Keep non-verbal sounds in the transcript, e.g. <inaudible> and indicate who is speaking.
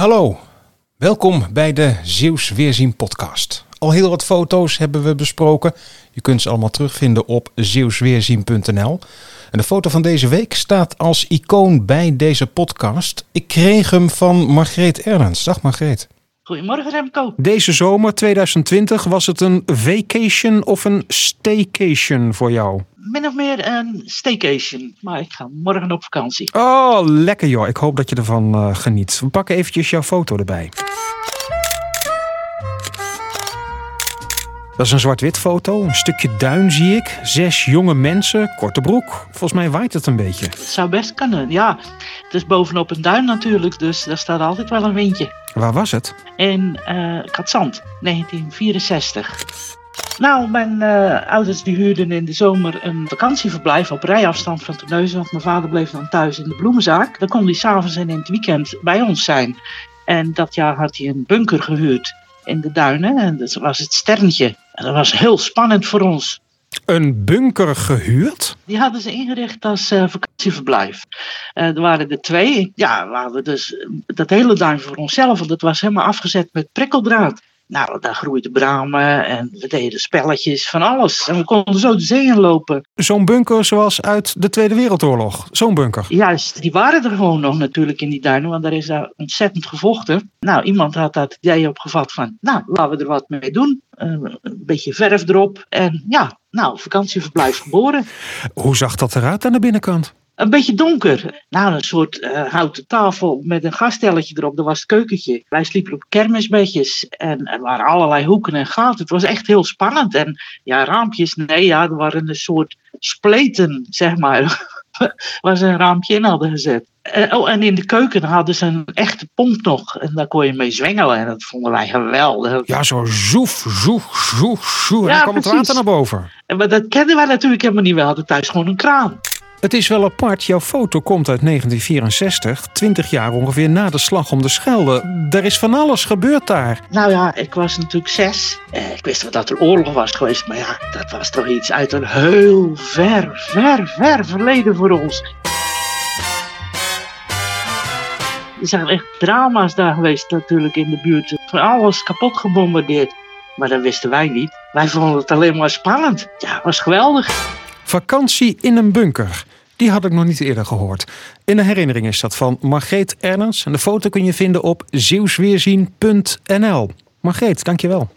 Speaker 1: Hallo, welkom bij de Zeeuws Weerzien podcast. Al heel wat foto's hebben we besproken. Je kunt ze allemaal terugvinden op zeeuwsweerzien.nl. En de foto van deze week staat als icoon bij deze podcast. Ik kreeg hem van Margreet Ernst. Dag Margreet.
Speaker 2: Goedemorgen Remco.
Speaker 1: Deze zomer 2020 was het een vacation of een staycation voor jou?
Speaker 2: Min of meer een staycation. Maar ik ga morgen op vakantie.
Speaker 1: Oh, lekker joh. Ik hoop dat je ervan uh, geniet. We pakken eventjes jouw foto erbij. Dat is een zwart-wit foto. Een stukje duin zie ik. Zes jonge mensen, korte broek. Volgens mij waait het een beetje.
Speaker 2: Het zou best kunnen, ja. Het is bovenop een duin natuurlijk, dus daar staat altijd wel een windje.
Speaker 1: Waar was het?
Speaker 2: In uh, Katzand, 1964. Nou, mijn uh, ouders die huurden in de zomer een vakantieverblijf op rijafstand van Terneuzen. Want mijn vader bleef dan thuis in de bloemenzaak. Dan kon hij s'avonds en in het weekend bij ons zijn. En dat jaar had hij een bunker gehuurd in de duinen. En dat was het Sterntje. En dat was heel spannend voor ons.
Speaker 1: Een bunker gehuurd?
Speaker 2: Die hadden ze ingericht als uh, vakantieverblijf. Uh, er waren er twee. Ja, we hadden dus dat hele duin voor onszelf. Want het was helemaal afgezet met prikkeldraad. Nou, daar groeiden bramen en we deden spelletjes van alles. En we konden zo de zee in lopen.
Speaker 1: Zo'n bunker zoals uit de Tweede Wereldoorlog? Zo'n bunker?
Speaker 2: Juist, die waren er gewoon nog natuurlijk in die duinen, want daar is daar ontzettend gevochten. Nou, iemand had dat idee opgevat van, nou, laten we er wat mee doen. Beetje verf erop en ja, nou, vakantieverblijf geboren.
Speaker 1: Hoe zag dat eruit aan de binnenkant?
Speaker 2: Een beetje donker. Nou, een soort uh, houten tafel met een gasstelletje erop. Dat was het keukentje. Wij sliepen op kermisbedjes. En er waren allerlei hoeken en gaten. Het was echt heel spannend. En ja, raampjes. Nee, ja, er waren een soort spleten, zeg maar. <laughs> waar ze een raampje in hadden gezet. Uh, oh, en in de keuken hadden ze een echte pomp nog. En daar kon je mee zwengelen. En dat vonden wij geweldig.
Speaker 1: Ja, zo zoef, zoef, zoef, zoef. En dan kwam het water naar boven.
Speaker 2: En, maar dat kenden wij natuurlijk helemaal niet. We hadden thuis gewoon een kraan.
Speaker 1: Het is wel apart, jouw foto komt uit 1964, 20 jaar ongeveer na de slag om de Schelde. Er is van alles gebeurd daar.
Speaker 2: Nou ja, ik was natuurlijk zes. Ik wist wel dat er oorlog was geweest, maar ja, dat was toch iets uit een heel ver, ver, ver verleden voor ons. Er zijn echt drama's daar geweest natuurlijk in de buurt. Van alles kapot gebombardeerd. Maar dat wisten wij niet. Wij vonden het alleen maar spannend. Ja, het was geweldig.
Speaker 1: Vakantie in een bunker. Die had ik nog niet eerder gehoord. In de herinnering is dat van Margreet Ernens. En de foto kun je vinden op zeeuwsweerzien.nl. Margreet, dankjewel.